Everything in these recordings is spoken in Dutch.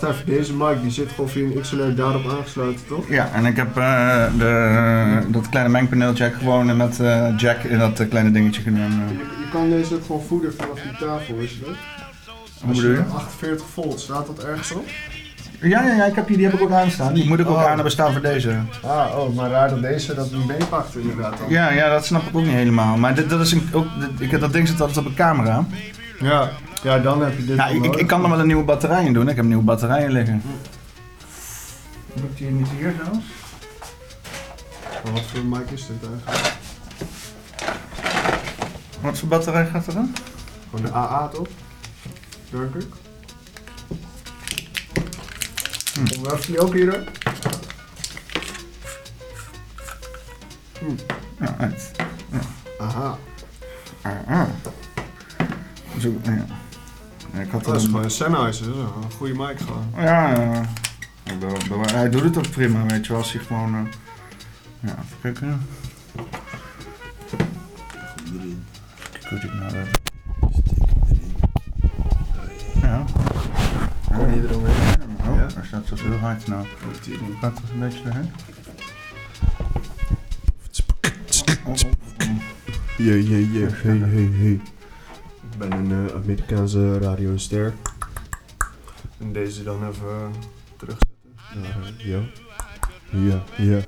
wacht even, deze mic die zit gewoon via een XLR daarop aangesloten, toch? Ja, en ik heb eh, de, dat kleine mengpaneeltje heb ik gewoon met eh, jack in dat eh, kleine dingetje gedaan. Je, je kan deze ook gewoon voeden vanaf die tafel, wist je dat? Hoe bedoel je? 48 volt, staat dat ergens op? Ja, ja, ja, ik heb die, die heb ik ook aanstaan. Die moet ik ook Oh. aan hebben staan voor deze. Ah, oh, maar raar dat deze dat niet meepakt inderdaad dan. Ja, ja, dat snap ik ook niet helemaal. Maar dit, dat, is een, ook, dit- ik, dat ding zit altijd op een camera. Ja, ja dan heb je dit Ja, ik, ik, kan er wel een nieuwe batterij in doen. Ik heb nieuwe batterijen liggen. Moet ik die niet hier zelfs? Wat voor mic is dit eigenlijk? Wat voor batterij gaat er dan? Gewoon de AA toch? Denk ik. Hm. Of die ook hier? Ja, uit. Aha. Ah, ah. Zo, ja. Ja, Ik had Dat er is een... gewoon een Sennheiser, dat is een goede mic gewoon. Ja, ja. Hij doet het ook prima, weet je wel. Als hij gewoon... eh, Ja, even kijken. Goed, ik nou... Ja. Kon je er omheen? Oh, Ja? hij staat zo heel hard nou. Gaat het een beetje erheen? Oh, oh, oh. Yeah, yeah, yeah. Hey, hey, hey. Ik ben een eh, Amerikaanse radioster. En deze dan even eh, terugzetten. Naar, eh, ja. Ja, ja.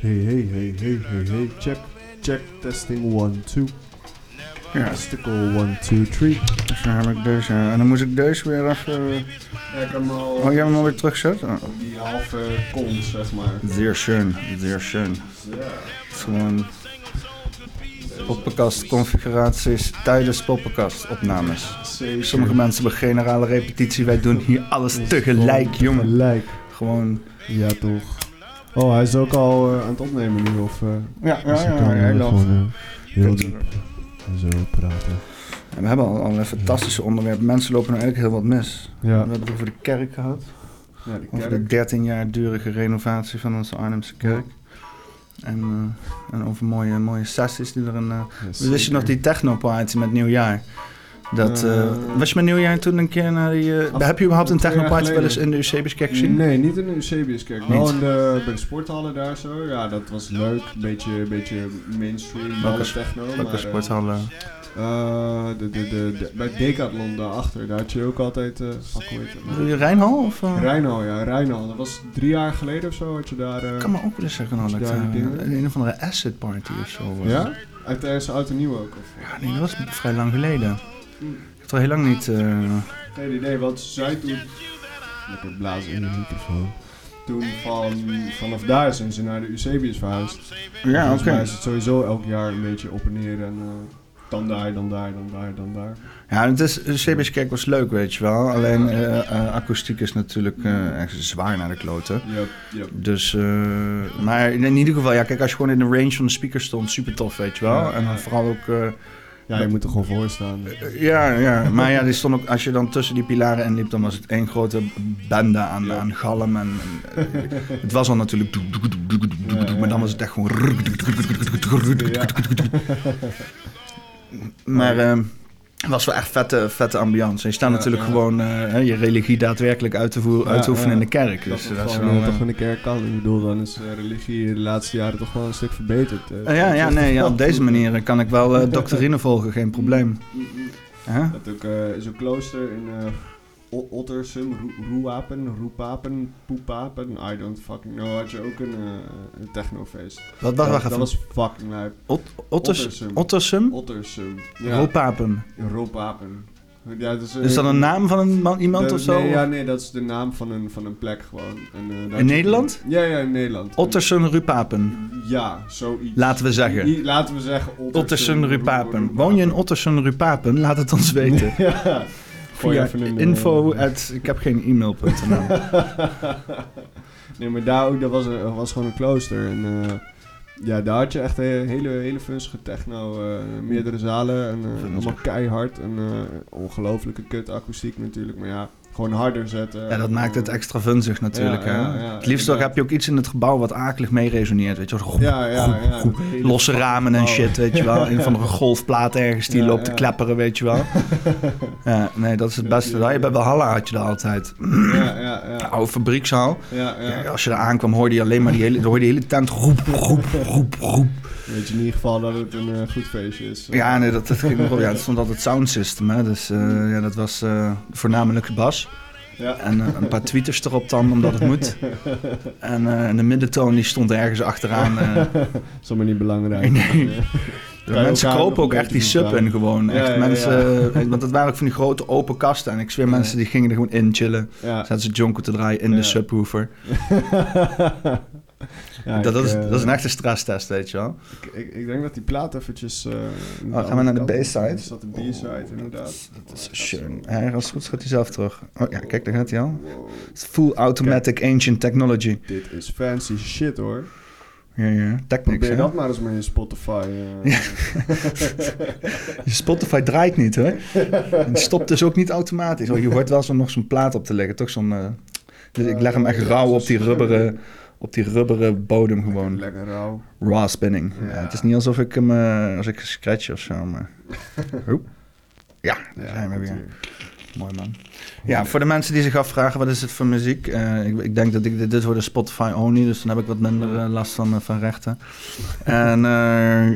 Hey, hey, hey, hey, hey, hey. Check, check. Testing 1, 2. Ja, Testicle 1, 2, 3. dus dan heb ik deze. En dan moest ik deze weer even... Ja, ik heb hem al Oh, jij hebt hem alweer teruggezet? Oh. op die halve kont, zeg maar. Zeer schön, zeer schön. Ja. Het is gewoon poppenkast configuraties tijdens poppenkast opnames. Zeker. Sommige mensen hebben generale repetitie, wij doen hier alles tegelijk, jongen. Gelijk. Gewoon, Ja, toch. Oh, hij is ook al eh, aan het opnemen nu, of... eh, ja, ja, dus ja, ja, eh, ja, gewoon eh, heel diep zo praten. En we hebben al, al een fantastische onderwerp. Mensen lopen nu eigenlijk heel wat mis. Ja, We hebben het over de kerk gehad. ja die Over de kerk. 13 jaar durige renovatie van onze Arnhemse kerk. En, eh, en over mooie, mooie sessies die er een... eh, Ja, Wist je nog die technoparty met nieuwjaar? Dat, eh, Eh, was je met nieuwjaar toen een keer naar die... eh, heb je überhaupt een technoparty wel eens in de UCB's-kerk gezien? Nee, niet in de Eusebiuskerk. Wel Niet? in de, bij de sporthallen daar zo. Ja, dat was leuk. Beetje, beetje mainstream, Welke techno. Welke maar, sporthallen? eh, de, de, de, bij Decathlon daarachter, daar had je ook altijd... eh fuck, nou? Rijnhal? Of? Rijnal, ja, Rijnal. Dat was drie jaar geleden of zo, had je daar... Ik kan me ook wel eens zeggen dat een of andere acid party of zo was. ja? Uit de oud en nieuw ook? Of? Ja, nee, dat was vrij lang geleden. Ik heb er heel lang niet... eh, Geen idee, wat zij toen... Lekker blazen in de microfoon. Toen van, vanaf daar zijn ze naar de Eusebius verhuisd. ja, oké. is het sowieso elk jaar een beetje op en neer en eh, dan daar, dan daar, dan daar, dan daar. Ja, het is, de UCB's-kerk was leuk, weet je wel. Alleen eh, akoestiek is natuurlijk eh, echt zwaar naar de kloten. Yep, yep. Dus, eh, maar in ieder geval, ja, kijk, als je gewoon in de range van de speaker stond, super tof, weet je wel. Ja, en dan ja. vooral ook, eh, Ja, je moet er gewoon voor staan. eh, ja, ja, maar ja, die stond ook, als je dan tussen die pilaren in liep, dan was het één grote bende aan, Ja. aan galm. En, en, eh, het was al natuurlijk, maar dan was het echt gewoon. Maar eh, het was wel echt vette, vette ambiance. En je staat Ja, natuurlijk ja. gewoon eh, hè, je religie daadwerkelijk uit te, voeren, uit te oefenen ja. in de kerk. Dat Dus dat is gewoon, wel, eh, eh, toch in de kerk kan. Ik bedoel, dan is eh, religie de laatste jaren toch wel een stuk verbeterd. eh. Eh, ja, ja, nee, ja, op deze manier kan ik wel eh, doctrine volgen, geen probleem. Hè? Dat ook eh, zo'n klooster in eh, Ottersum, Roe- Roewapen, Roepapen, Poepapen, I don't fucking know, had je ook een, eh, een technofeest. Wat, wacht, dat, wacht dat was fucking lijp. Ot- Otters, Ottersum. Ottersum? Ottersum. Ja, Roopapem. Roepapen. Ja, dat is, eh, Is dat een naam van een man, iemand de- of zo? Nee, ja, nee, dat is de naam van een, van een plek gewoon. En, eh, In Nederland? Ja, ja, in Nederland. Ottersum Rupapen, Ja, zoiets. laten we zeggen. I- laten we zeggen Ottersum. Ottersum Rupapen. Woon je in Ottersum Rupapen? Laat het ons weten. Ja. Via een, eh, info at, ik heb geen e-mail.nl. nee, maar daar ook, dat was, een- was gewoon een klooster. En eh, ja, daar had je echt een hele, hele funstige techno. eh, meerdere zalen en eh, allemaal keihard. En eh, ongelofelijke kut akoestiek natuurlijk. Maar ja, gewoon harder zetten. Ja, dat maakt het extra vunzig natuurlijk. Ja, hè? ja, ja, het liefst heb je ook iets in het gebouw wat akelig mee resoneert. Weet je, groep, groep, losse ramen en shit, weet je wel. Een van de golfplaat ergens die loopt te ja. klepperen, weet je wel. Ja, nee, dat is het beste. Bij Valhalla had je dat altijd. Ja, ja, ja. Oude fabriekszaal. ja, ja. Ja, als je daar aankwam, hoorde je alleen maar die hele, hoorde de hele tent roep, roep, roep, roep. Weet je in ieder geval dat het een eh, goed feestje is. Ja, nee, dat, dat ging nog wel. Ja, het stond altijd sound system, hè. Dus eh, ja, dat was eh, voornamelijk Bas. Ja. En eh, een paar tweeters erop dan, omdat het moet. En, eh, en de middentoon die stond ergens achteraan. eh. is allemaal niet belangrijk. Nee. Ja. Mensen nog ook echt die sub in gewoon. Echt ja, mensen, want het waren ook van die grote open kasten. En ik zweer, mensen die gingen er gewoon in chillen. Zaten ze jonko te draaien in de subwoofer. Ja, dat, is, eh, dat is een echte stresstest, weet je wel. Ik, ik, ik denk dat die plaat eventjes... eh, Oh, gaan we naar de B-side? Is dat de B-side, inderdaad. Dat is schön. Ja, als het goed gaat hij zelf terug. Oh ja, kijk, daar gaat hij al. Wow. Full automatic ancient technology. Dit is fancy shit, hoor. Ja, ja. Technics, Probeer dat maar eens met je Spotify. eh. Je Spotify draait niet, hè? Het stopt dus ook niet automatisch. Oh, je hoort wel zo nog zo'n plaat op te leggen, toch? Zo'n... dus ik leg hem echt rauw op die rubberen, op die rubberen bodem gewoon. Lekker rauw. Raw spinning. Ja, Ja. het is niet alsof ik hem, eh, als ik scratch of zo, maar... Ja, daar zijn we weer. Mooi man. Ja, voor de mensen die zich afvragen wat is het voor muziek. eh, ik, ik denk dat ik, dit, wordt een Spotify only, dus dan heb ik wat minder eh, last van, van rechten. En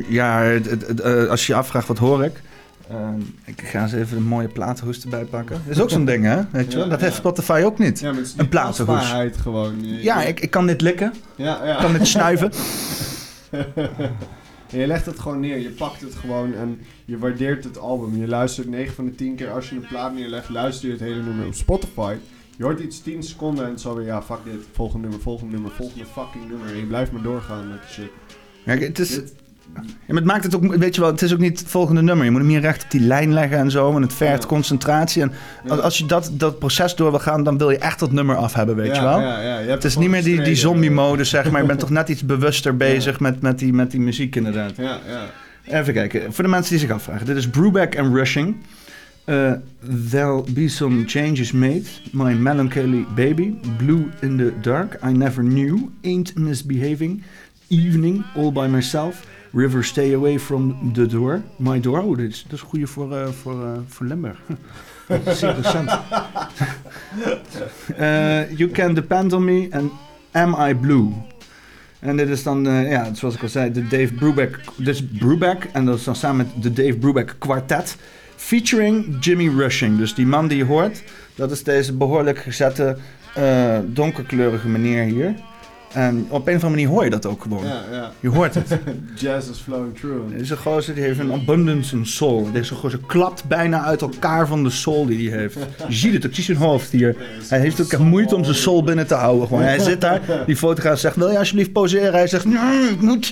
ja, het- het- het, als je je afvraagt wat hoor ik. Eh, ik ga eens even een mooie platenhoes erbij pakken. Dat is ook zo'n ding, hè? Weet je wel? Ja, Dat ja. heeft Spotify ook niet. Ja, Een platenhoes. gewoon. Je- Ja, ik, ik kan dit likken. Ja, ja. Ik kan dit snuiven. En je legt het gewoon neer, je pakt het gewoon en je waardeert het album. Je luistert 9 van de 10 keer als je een plaat neerlegt, luister je het hele nummer op Spotify. Je hoort iets 10 seconden en zo weer, ja, fuck dit, volgende nummer, volgende nummer, volgende fucking nummer. En je blijft maar doorgaan met shit. Kijk, het is... Dit- Het maakt het ook, weet je wel, het is ook niet het volgende nummer. Je moet hem hier recht op die lijn leggen en zo. En het vergt Ja. concentratie. En als, je dat, dat proces door wil gaan, dan wil je echt dat nummer af hebben, weet ja, je wel. Ja, ja, je hebt Het is niet meer die, die zombie-modus, zeg maar. Je bent toch net iets bewuster bezig met, met, die, met die muziek, inderdaad. Ja, ja. Even kijken, voor de mensen die zich afvragen. Dit is Brubeck and Rushing. Uh, there'll be some changes made. My melancholy baby. Blue in the dark. I never knew. Ain't misbehaving. Evening. All by myself. River stay away from the door. My door. Oh, dit is, dat is goed voor, eh, voor, eh, voor Limburg. Zeer recent. Eh, you can depend on me. And am I blue? En dit is dan, ja, zoals ik al zei, de Dave Brubeck. Dit is Brubeck en dat is dan samen met de Dave Brubeck Quartet. Featuring Jimmy Rushing. Dus die man die je hoort, dat is deze behoorlijk gezette, donkerkleurige meneer hier. En op een of andere manier hoor je dat ook gewoon. ja, ja. Je hoort het. Jazz is flowing through. Deze gozer die heeft een abundance in soul. Deze gozer klapt bijna uit elkaar van de soul die hij heeft. Je ziet het, ik zie zijn hoofd hier. Hij heeft ook echt moeite om zijn soul binnen te houden. Gewoon. Hij zit daar, die fotograaf zegt, wil je alsjeblieft poseren? Hij zegt, nee, ik moet...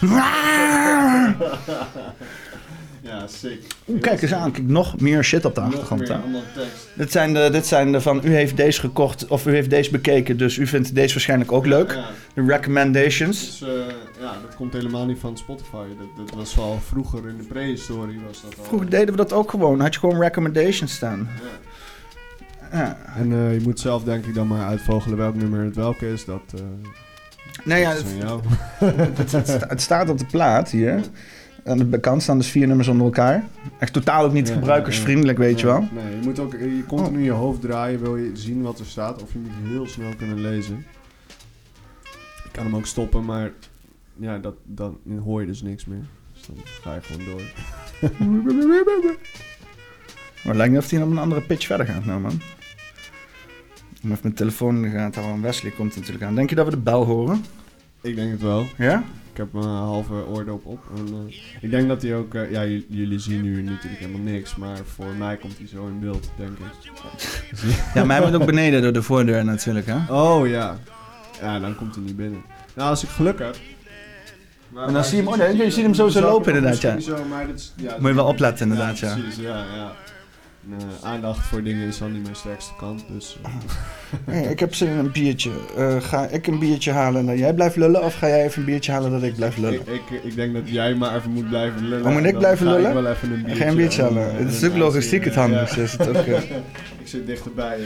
Ja, sick. Oeh, kijk eens aan, kijk, nog meer shit op de Nog achtergrond. meer, tekst. Dit zijn, de, dit zijn de van, u heeft deze gekocht of u heeft deze bekeken, dus u vindt deze waarschijnlijk ook leuk. Ja, De recommendations. dus, eh, ja, dat komt helemaal niet van Spotify. Dat, dat was al vroeger in de prehistorie was dat al. Vroeger deden we dat ook gewoon, had je gewoon recommendations staan. Ja. Ja. En eh, je moet zelf denk ik dan maar uitvogelen welk nummer het welke is. Dat, eh Nee, ja, dat is het staat op de plaat hier. Aan de kant staan dus vier nummers onder elkaar. Echt totaal ook niet Ja, gebruikersvriendelijk, weet je wel. Oh. Nee, je moet ook je continu je hoofd draaien, wil je zien wat er staat. Of je moet heel snel kunnen lezen. Ik kan hem ook stoppen, maar ja, dat, dan hoor je dus niks meer. Dus dan ga je gewoon door. Maar het lijkt niet of hij op een andere pitch verder gaat nou, man. Ik moet even mijn telefoon in de gaten houden. Wesley komt natuurlijk aan. Denk je dat we de bel horen? Ik denk het wel. Ja? Ik heb mijn halve oordop op. En, eh, ik denk dat hij ook... eh, ja, jullie zien nu natuurlijk helemaal niks. Maar voor mij komt hij zo in beeld, denk ik. Ja, maar hij moet ook beneden door de voordeur natuurlijk, hè? Oh ja. Ja, dan komt hij niet binnen. Nou, als ik geluk heb. Maar En dan zie je hem- oh, nee, je ziet hem sowieso Zou ik lopen inderdaad, ja. Zo, maar is- ja, Moet je wel opletten inderdaad, ja. Precies, ja, ja. En, eh, aandacht voor dingen is dan niet mijn sterkste kant. Dus eh, Hey, ik heb zin in een biertje. Eh, ga ik een biertje halen en dan jij blijft lullen? Of ga jij even een biertje halen dat ik blijf lullen? ik, ik, ik denk dat jij maar even moet blijven lullen. Oh, moet ik En blijven lullen? Ik wel even een biertje, Ga je een biertje en, halen? Het is en dan logistiek het handigste. Is het ook, ik zit dichterbij.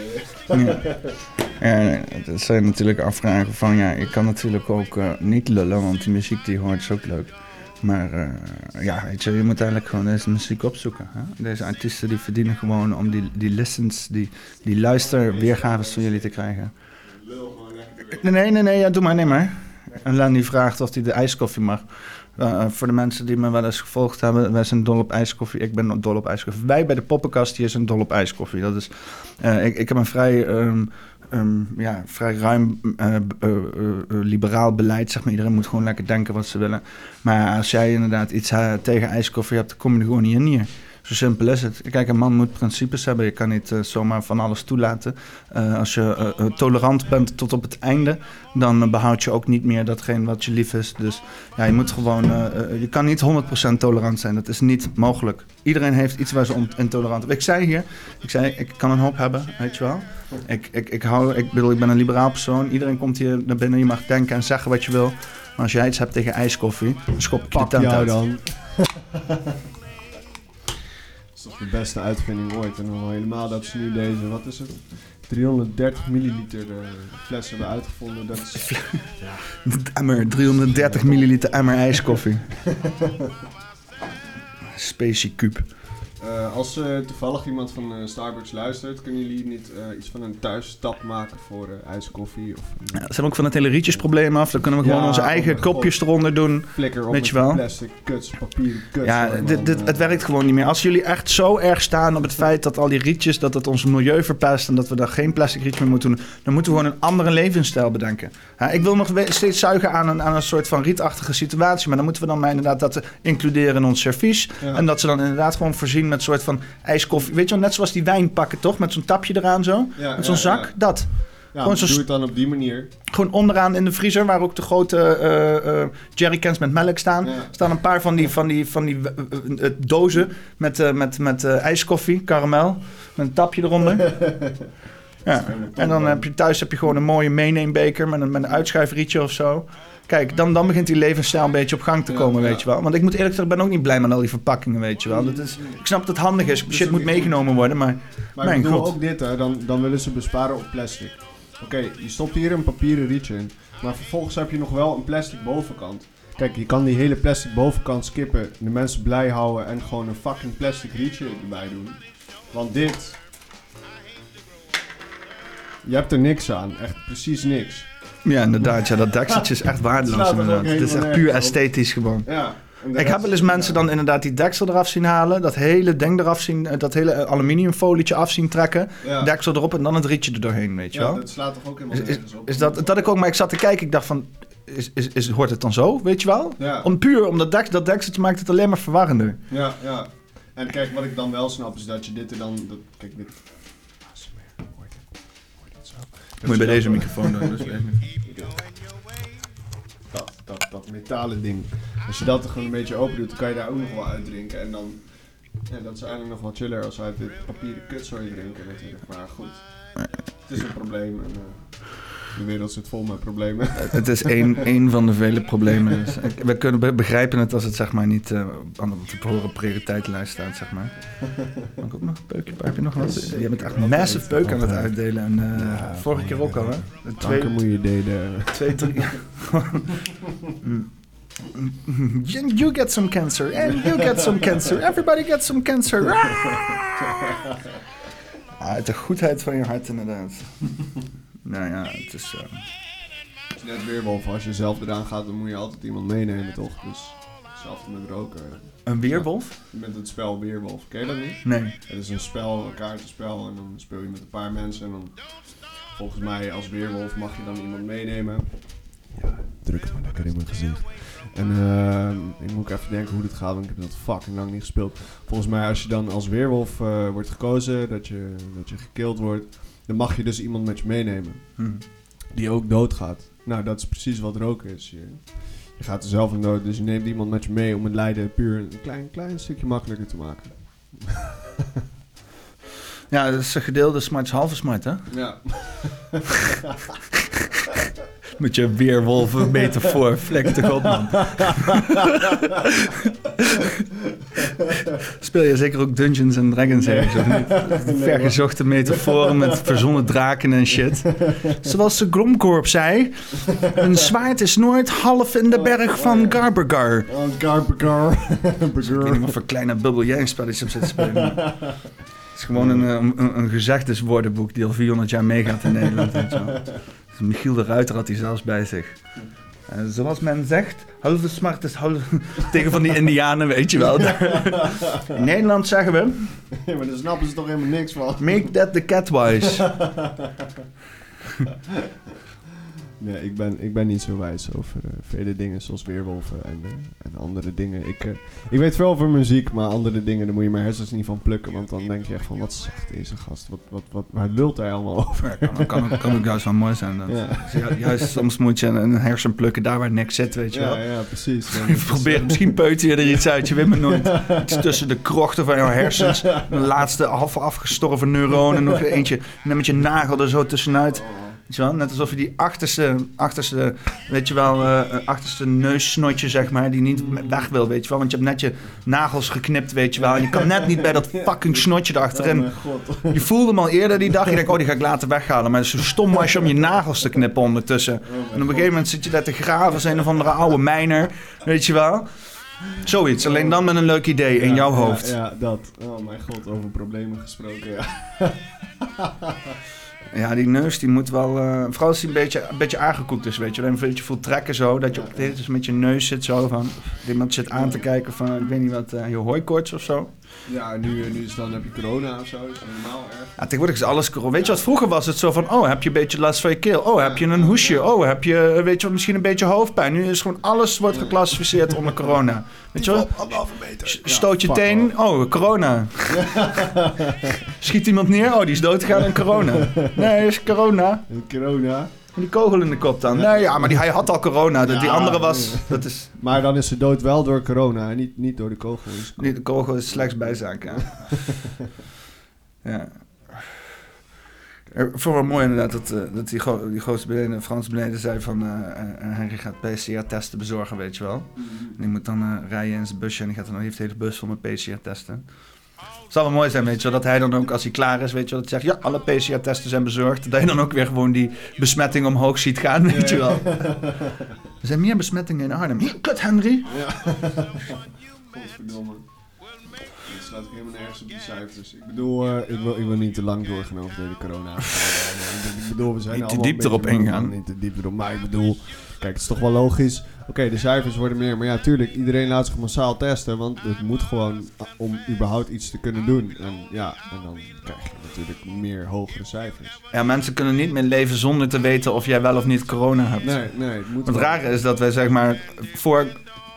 nee, dat zou je natuurlijk afvragen van ja, ik kan natuurlijk ook niet lullen, want die muziek die hoort is ook leuk. Maar eh, ja, je, je moet eigenlijk gewoon deze muziek opzoeken. Hè? Deze artiesten die verdienen gewoon om die, die listens, die, die luisterweergaves van jullie te krijgen. Nee, nee, nee, ja, doe maar, neem maar. En Lenny vraagt of hij de ijskoffie mag. Eh, voor de mensen die me wel eens gevolgd hebben, wij zijn dol op ijskoffie. Ik ben dol op ijskoffie. Wij bij de poppenkast hier zijn dol op ijskoffie. Dat is, eh, ik, ik heb een vrij, ehm, ehm, ja, vrij ruim eh, eh, eh, eh, liberaal beleid. Zeg maar. Iedereen moet gewoon lekker denken wat ze willen. Maar als jij inderdaad iets eh, tegen ijskoffie hebt, dan kom je er gewoon niet in. Zo simpel is het. Kijk, een man moet principes hebben. Je kan niet eh, zomaar van alles toelaten. Eh, als je eh, tolerant bent tot op het einde, dan eh, behoud je ook niet meer datgene wat je lief is. Dus ja, je moet gewoon. je kan niet 100% tolerant zijn. Dat is niet mogelijk. Iedereen heeft iets waar ze intolerant zijn. Ik zei hier, ik zei, ik kan een hoop hebben, weet je wel. Ik, ik, ik, hou, ik bedoel, ik ben een liberaal persoon. Iedereen komt hier naar binnen. Je mag denken en zeggen wat je wil. Maar als jij iets hebt tegen ijskoffie, dan schop ik de Pak tent uit. dan. Dat is toch de beste uitvinding ooit. En dan helemaal dat ze nu deze, wat is het? 330 milliliter de fles hebben uitgevonden. Dat is, Emmer, 330 milliliter emmer ijskoffie. Specie Eh, als eh, toevallig iemand van eh, Starbucks luistert, kunnen jullie niet iets van een thuisstap maken voor ijskoffie? Of een Ja, zijn we ook van het hele rietjesprobleem af. Dan kunnen we gewoon Ja, onze oh eigen god. kopjes eronder doen. flikker op Weet met je wel? plastic kuts, papieren kuts. Ja, man, dit, dit, het werkt gewoon niet meer. Als jullie echt zo erg staan op het feit dat al die rietjes, dat het ons milieu verpest en dat we daar geen plastic rietjes meer moeten doen, dan moeten we gewoon een andere levensstijl bedenken. Ja, ik wil nog steeds zuigen aan een, aan een soort van rietachtige situatie, maar dan moeten we dan maar inderdaad dat includeren in ons servies. En dat ze dan inderdaad gewoon voorzien met een soort van ijskoffie. Weet je wel, net zoals die wijn pakken toch? Met zo'n tapje eraan zo. Ja, Met zo'n ja, zak. Ja, Dat. ja Gewoon zo doe het dan op die manier. Gewoon onderaan in de vriezer, waar ook de grote eh, eh, jerrycans met melk staan. Staan een paar van die, van die, van die dozen met, met, met ijskoffie, karamel. Met een tapje eronder. Ja. En dan heb je thuis heb je gewoon een mooie meeneembeker met een, met een uitschuifrietje of zo. Kijk, dan, dan begint die levensstijl een beetje op gang te komen, ja. weet je wel. Want ik moet eerlijk zeggen, ik ben ook niet blij met al die verpakkingen, weet je wel. Dat is, ik snap dat het handig is, is shit moet meegenomen worden, maar... Maar Mijn ik bedoel god. ook dit, hè, dan, dan willen ze besparen op plastic. Oké, je stopt hier een papieren rietje in. Maar vervolgens heb je nog wel een plastic bovenkant. Kijk, je kan die hele plastic bovenkant skippen, de mensen blij houden en gewoon een fucking plastic rietje erbij doen. Want dit. Je hebt er niks aan, echt precies niks. Ja, inderdaad, ja, dat dekseltje is echt waardeloos er inderdaad. Het is echt puur esthetisch gewoon. Ja. Ik heb wel eens mensen dan inderdaad die deksel eraf zien halen, dat hele ding eraf zien, eh, dat hele aluminiumfolietje af zien trekken, Ja, deksel erop en dan het rietje er doorheen, weet je ja wel. dat slaat toch ook helemaal Is, is, op. is dat, dat ik ook, maar ik zat te kijken, ik dacht van, is, is, is, hoort het dan zo, weet je wel? Ja. Om puur, omdat dek, dat dekseltje maakt het alleen maar verwarrender. Ja, ja. En kijk, wat ik dan wel snap is dat je dit er dan... Dat, kijk, dit... Moet je bij deze microfoon doen. Dus Dat, dat, dat metalen ding. Als je dat er gewoon een beetje open doet, dan kan je daar ook nog wel uitdrinken. En dan... Ja, dat is eigenlijk nog wel chiller als we uit dit papieren kutzooi drinken natuurlijk. Maar goed, het is een probleem. En, eh, de wereld zit vol met problemen. Het is één, één van de vele problemen. Dus we kunnen be- begrijpen het als het zeg maar niet eh, aan de te horen prioriteitenlijst staat, zeg maar. Mag ik ook nog een peukje? Heb je nog wat? Je bent echt massive peuk aan het uitdelen. En eh, Ja, vorige keer ook al, hè? De Twee, Kankermoeie deden. twee, drie... you get some cancer, and you get some cancer, everybody gets some cancer. Ah, uit de goedheid van je hart, inderdaad. Nou ja, het is... eh, Het is net weerwolf, als je zelf eraan gaat, dan moet je altijd iemand meenemen, toch? Dus hetzelfde met roken. een weerwolf? Met het spel Weerwolf, ken je dat niet? Nee. Het is een spel, een kaartenspel, en dan speel je met een paar mensen. En dan, volgens mij, als Weerwolf mag je dan iemand meenemen. Ja, druk het maar lekker in mijn gezicht. En eh, ik moet ook even denken hoe dit gaat, want ik heb dat fucking lang niet gespeeld. Volgens mij, als je dan als Weerwolf eh, wordt gekozen, dat je, dat je gekild wordt, dan mag je dus iemand met je meenemen Hm. die ook doodgaat. Nou, dat is precies wat roken is hier. Je gaat er zelf aan dood, dus je neemt iemand met je mee om het lijden puur een klein, klein stukje makkelijker te maken. Ja, dat is een gedeelde smart halve smart, hè? Ja. Met je weerwolven metafoor, vlek toch op, man. Speel je zeker ook Dungeons and Dragons ergens, of niet? Vergezochte metaforen met verzonnen draken en shit. Zoals de Glomkorp zei, een zwaard is nooit half in de berg van Garbergar. Oh, Garbegar. Ik weet niet wat voor kleine bubbel jij een spelletje op zit te spelen. Het is gewoon een, eh, een, een gezegdeswoordenboek die al 400 jaar meegaat in Nederland. Michiel de Ruiter had hij zelfs bij zich. Eh, zoals men zegt, halve smart is halve... Tegen van die indianen, weet je wel. In Nederland zeggen we, Ja, maar daar snappen ze toch helemaal niks van. make that the cat wise. Nee, ik ben, ik ben niet zo wijs over eh, vele dingen zoals weerwolven en, eh, en andere dingen. Ik, eh, ik weet veel over muziek, maar andere dingen, daar moet je mijn hersens niet van plukken. Want dan denk je echt van, wat zegt deze gast? Wat, wat, wat, waar lult hij allemaal over? Ja, kan, kan, kan ook juist wel mooi zijn. Dat. Ja. Dus juist soms moet je een, hersen plukken daar waar niks zit, weet je wel. Ja, ja, precies. Je probeert, misschien peuter je er iets uit, je weet maar nooit. Iets tussen de krochten van jouw hersens. Een laatste half afgestorven neuron en nog eentje net met je nagel er zo tussenuit. Wel? Net alsof je die achterste, achterste weet je wel, eh, achterste neussnotje, zeg maar, die niet weg wil, weet je wel. Want je hebt net je nagels geknipt, weet je wel. En je kan net niet bij dat fucking snotje Oh erachterin. mijn god. Je voelde hem al eerder die dag. Je denkt, oh, die ga ik later weghalen. Maar het is zo stom was je om je nagels te knippen ondertussen. En op een gegeven moment zit je daar te graven als een of andere oude mijner. Weet je wel? Zoiets. Alleen dan met een leuk idee in Ja, jouw ja, hoofd. Ja, dat. Oh mijn god, over problemen gesproken, ja. Ja, die neus die moet wel... eh, vooral als die een beetje, beetje aangekoekt is, weet je. wel. Een beetje voelt trekken zo. Dat je op het met je neus zit zo van... Iemand zit aan te kijken van, ik weet niet wat, eh, je hooikoorts of zo. Ja, nu, nu is dan heb je corona of zo, is dat normaal erg. Ja, tegenwoordig is alles corona. Weet je wat, vroeger was het zo van... Oh, heb je een beetje last van je keel? Oh, heb je een hoesje? Oh, heb je, eh, weet je wat, misschien een beetje hoofdpijn? Nu is gewoon alles wordt geclassificeerd onder corona. Weet je wel? Anderhalve meter. Stoot je teen? Oh, corona. Schiet iemand neer? Oh, die is doodgegaan aan corona. Nee, is corona. Corona. En die kogel in de kop dan. Nee, ja, maar die, hij had al corona. De- die andere was... nee. Dat is... Maar dan is ze dood wel door corona en niet, niet door de kogel. Dus Die, de kogel is slechts bijzaak, ja. ja. Er- Voor wel mooi inderdaad dat, eh, dat die, go die gozer beneden, Frans beneden zei van... Henry gaat PCR-testen bezorgen, weet je wel. En die moet dan rijden in zijn busje en die gaat dan, heeft de hele bus vol met PCR-testen. Het zal wel mooi zijn, weet je wel, dat hij dan ook als hij klaar is, weet je wel, dat hij zegt... Ja, alle PCR-testen zijn bezorgd. Dat je dan ook weer gewoon die besmetting omhoog ziet gaan, weet je wel. Er zijn meer besmettingen in Arnhem. Hier, Kut, Henry. Ja. Godverdomme. Het slaat helemaal nergens op die cijfers. Ik bedoel, eh, ik, wil, ik wil niet te lang doorgaan over de hele corona. ik bedoel, we zijn Niet te diep erop ingaan. Niet te diep erop, maar ik bedoel... Kijk, het is toch wel logisch. Oké, de cijfers worden meer. Maar ja, tuurlijk, iedereen laat zich massaal testen. Want het moet gewoon om überhaupt iets te kunnen doen. En ja, en dan krijg je natuurlijk meer hogere cijfers. Ja, mensen kunnen niet meer leven zonder te weten of jij wel of niet corona hebt. Nee, nee, het moet Het wel. rare is dat wij zeg maar voor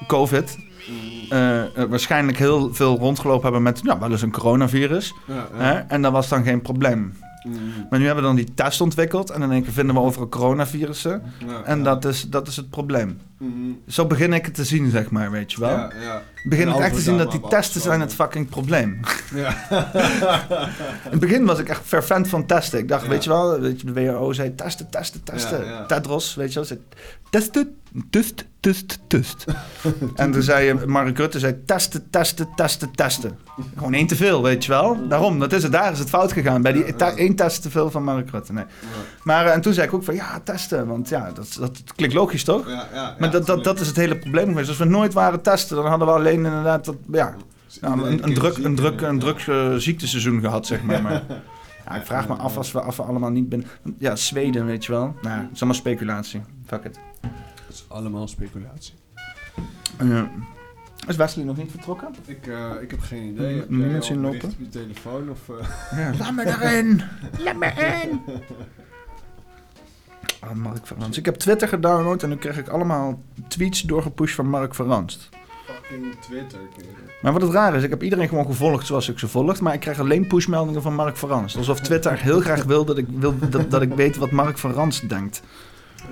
COVID eh, eh, waarschijnlijk heel veel rondgelopen hebben met ja, wel eens een coronavirus. Ja, ja. Hè? En dat was dan geen probleem. Mm, Maar nu hebben we dan die test ontwikkeld en in één keer vinden we overal coronavirussen. ja, En ja. dat is, dat is het probleem. Mm, Zo begin ik het te zien, zeg maar, weet je wel. Ja, begin En ik echt te zien dat die testen zijn het fucking probleem. Ja. In het begin was ik echt fervent van testen. Ik dacht, weet je wel, weet je, de WHO zei testen, testen, testen. Tedros, weet je wel, zei testen, tust, tust, tust. en toen zei eh, Mark Rutte, zei testen, testen, testen, testen. Gewoon één te veel, weet je wel. Daarom, dat is het, daar is het fout gegaan. Bij die één test te veel van Mark Rutte, nee. Maar eh, en toen zei ik ook van, ja, testen, want ja, dat, dat klinkt logisch, toch? Ja, ja, Maar dat, dat, dat is het hele probleem geweest. Als we nooit waren testen, dan hadden we alleen inderdaad dat, ja, nou, een, een druk, een druk, een druk eh, ziekteseizoen gehad, zeg maar. maar ja, ik vraag me af als we, als we allemaal niet binnen... Ja, Zweden, weet je wel. Nou, ja, het is allemaal speculatie. Fuck it. Het is allemaal speculatie. Ja. is Wesley nog niet vertrokken? Ik, eh, ik heb geen idee. Moet Heb je jij al zien lopen? op je telefoon? Of, eh? Ja. Laat me erin! Laat me in! Oh, Mark Verranst. Ik heb Twitter gedownload en nu krijg ik allemaal tweets doorgepusht van Mark Verranst. Fucking Twitter, kerel. Maar wat het raar is, ik heb iedereen gewoon gevolgd zoals ik ze volgt, maar ik krijg alleen pushmeldingen van Mark Verranst. Alsof Twitter heel graag wil dat ik, wil, dat, dat ik weet wat Mark Verranst denkt.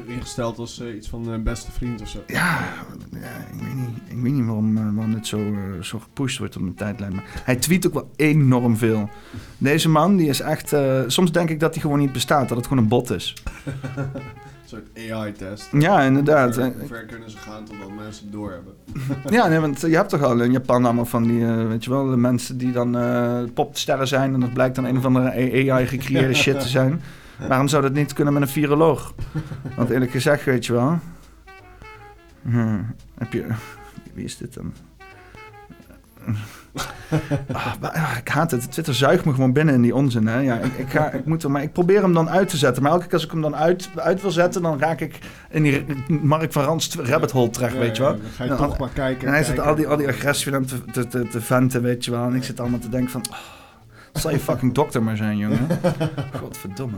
Ingesteld als eh, iets van een beste vriend of zo. Ja, ja, ik, weet niet, ik weet niet waarom, eh, waarom dit zo, zo gepusht wordt op mijn tijdlijn. Maar hij tweet ook wel enorm veel. Deze man, die is echt... soms denk ik dat hij gewoon niet bestaat. Dat het gewoon een bot is. Een soort AI-test. Ja, inderdaad. Hoe ver, kunnen ze gaan totdat mensen het doorhebben? Ja, nee, want je hebt toch al in Japan allemaal van die, weet je wel, de mensen die dan popsterren zijn en dat blijkt dan een of andere AI-gecreëerde shit te zijn. Waarom zou dat niet kunnen met een viroloog? Want eerlijk gezegd, weet je wel, hm, heb je, wie is dit dan? Ah, maar, ah, ik haat het. Twitter zuigt me gewoon binnen in die onzin. Hè? Ja, ik, ik, ga, ik, moet er, maar ik probeer hem dan uit te zetten. Maar elke keer als ik hem dan uit, uit wil zetten, dan raak ik in die Mark van Ranst rabbit hole terecht, weet je wel. Dan ga je Ja, toch maar kijken. En hij zit al die, al die agressie te, te, te, te venten, weet je wel. En ik zit allemaal te denken van... Oh, zal je fucking dokter maar zijn, jongen. Godverdomme.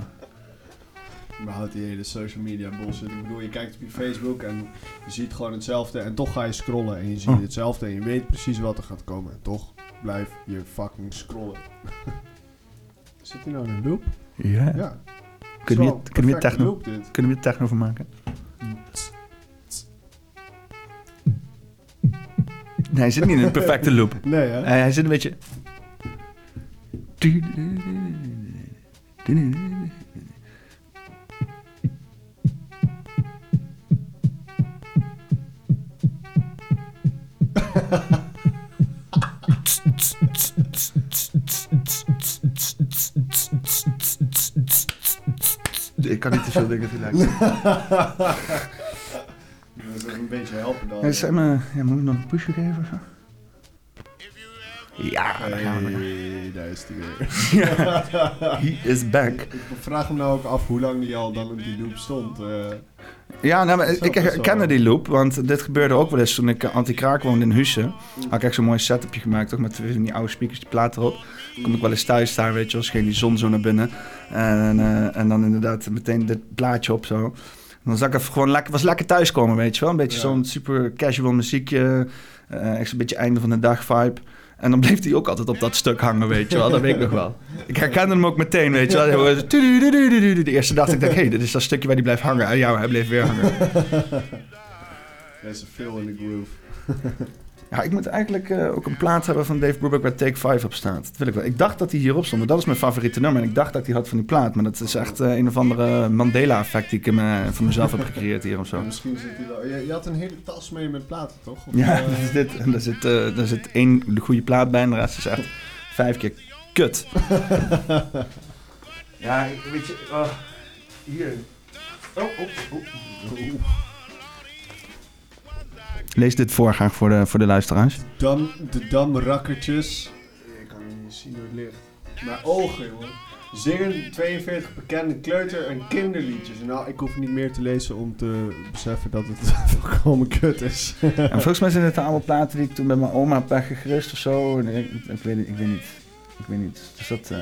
Überhaupt die hele social media bullshit. Ik bedoel, je kijkt op je Facebook en je ziet gewoon hetzelfde en toch ga je scrollen en je ziet Oh. hetzelfde en je weet precies wat er gaat komen. En toch blijf je fucking scrollen. Zit hij nou in een loop? Ja. Ja. Kunnen we kunnen we techno, loop dit. kunnen we techno van maken? Nee, hij zit niet in een perfecte loop. Nee hè? Hij, hij zit een beetje... kan niet te veel dingen tegelijk. Dat is een beetje helpen dan. Hey, maar, ja, moet ik nog een pushje geven of zo? Ja, daar gaan we. Hey, daar is hij weer. He is back. Ik vraag hem nou ook af hoe lang die al dan op die loop stond. eh. Ja, nou, maar ik herkende die loop, want dit gebeurde ook wel eens toen ik eh, anti-kraak woonde in Hussen. Had ik echt zo'n mooi setupje gemaakt, toch, met die oude speakers, die plaat erop. Kom ik wel eens thuis staan, weet je wel, scheen die zon zo naar binnen. En, eh, en dan inderdaad meteen dit plaatje op zo. En dan zag ik even gewoon lekker, was lekker thuiskomen, weet je wel. Een beetje Ja. zo'n super casual muziekje, eh, echt zo'n beetje einde van de dag vibe. En dan bleef hij ook altijd op dat stuk hangen, weet je wel. Dat weet ik nog wel. Ik herkende hem ook meteen, weet je wel. De eerste dag dacht ik, hé, hey, dit is dat stukje waar hij blijft hangen. En ja, hij bleef weer hangen. Er is veel in de groove. Ja, ik moet eigenlijk eh, ook een plaat hebben van Dave Brubeck waar Take 5 op staat. Dat wil ik wel. Ik dacht dat hij hierop stond, maar dat is mijn favoriete nummer. En ik dacht dat hij had van die plaat. Maar dat is echt eh, een of andere Mandela-effect die ik in mijn- voor mezelf heb gecreëerd hier of zo. Ja, misschien zit hij wel. Je, je had een hele tas mee met platen, toch? Of, Ja, eh, dat is dit. En daar zit, eh, daar zit één de goede plaat bij en de rest is echt vijf keer kut. ja, weet je... oh, hier. Oh, oh, oh. Lees dit voor graag voor de, voor de luisteraars. Dam, de damrakkertjes. Ik kan niet zien hoe het ligt. Mijn ogen, jongen. Zingen 42 bekende kleuter- en kinderliedjes. Nou, ik hoef niet meer te lezen om te beseffen dat het volkomen kut is. En volgens mij zijn het allemaal platen die ik toen met mijn oma heb weggegrust of zo. En Ik, ik, weet, ik weet niet. Ik weet niet. Dus dat, eh,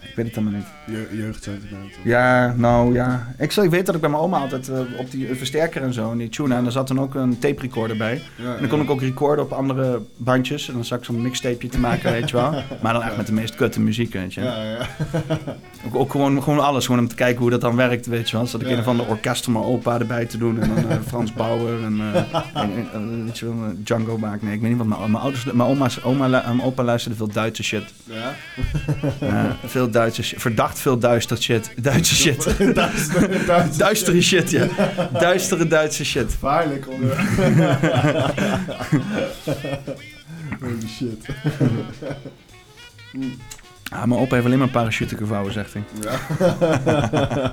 ik weet het allemaal niet. Je, jeugdsentiment. Ja, nou ja. Ik, ik weet dat ik bij mijn oma altijd eh, op die versterker en zo, en die tuner, en daar zat dan ook een tape recorder bij. Ja, En dan kon ik ook recorden op andere bandjes. En dan zat ik zo'n mixtapeje te maken, weet je wel. Maar dan echt met de meest kutte muziek, weet je. Ja, ja. Ook, ook gewoon, gewoon alles, gewoon om te kijken hoe dat dan werkt, weet je wel. Zat ik Ja. een van de orkest van mijn opa erbij te doen. En dan eh, Frans Bauer en, en, en, weet je wel, Django Baak. Nee, ik weet niet wat mijn, mijn ouders... Mijn, oma's, oma, mijn opa luisterde veel Duitse shit. ja. Ja, veel Duitse. Verdacht veel duister shit. Duitse shit. Duister, duister. Duistere shit, ja. Duistere Duitse shit. Gevaarlijk onder. Holy shit. Ah, mijn opa heeft alleen maar parachute gevouwen, zegt hij. Ja.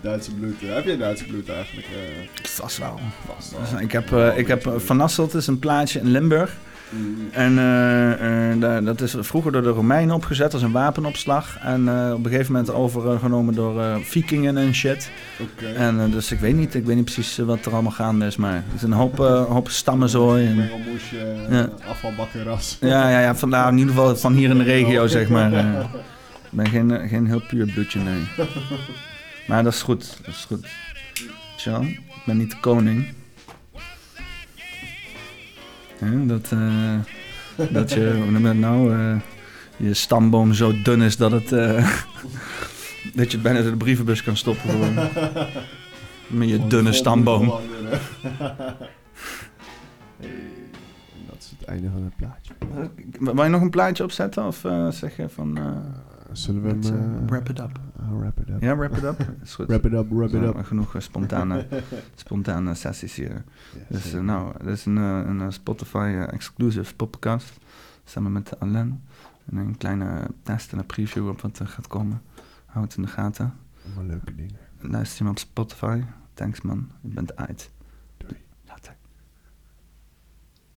Duitse bloed. Heb je Duitse bloed eigenlijk? eh? Vast wel. vast Dus Ik heb, eh, ik heb eh, Van Nasselt is een plaatsje in Limburg. Mm. En eh, eh, dat is vroeger door de Romeinen opgezet als een wapenopslag. En eh, op een gegeven moment overgenomen door vikingen en shit. Oké. En dus ik weet niet, ik weet niet precies wat er allemaal gaande is. Maar het is een hoop, hoop stammenzooi. En, Ja. afvalbakkenras. ja, ja, ja van, nou, in ieder geval van hier in de regio, zeg maar. ik ben geen, geen heel puur bloedje, nee. Maar dat is goed, dat is goed. Tja, ik ben niet de koning. Hè, dat, eh, dat je, nou, eh, je stamboom zo dun is dat het, eh, Dat je het bijna door de brievenbus kan stoppen. Gewoon. Met je dunne stamboom. Dat is het einde van het plaatje. Uh, Wil je nog een plaatje opzetten? Of uh, zeg je van... Uh, Zullen we hem... uh, wrap it up. Wrap it up. Ja, wrap it up. Is goed. wrap it up, wrap it up. Genoeg spontane, spontane sessies hier. Yes, dus nou, dit is een, een Spotify-exclusive podcast. Samen met Alain. En een kleine test en een preview op wat er gaat komen. Houd het in de gaten. Allemaal leuke dingen. Luister je me op Spotify. Thanks man, je bent uit.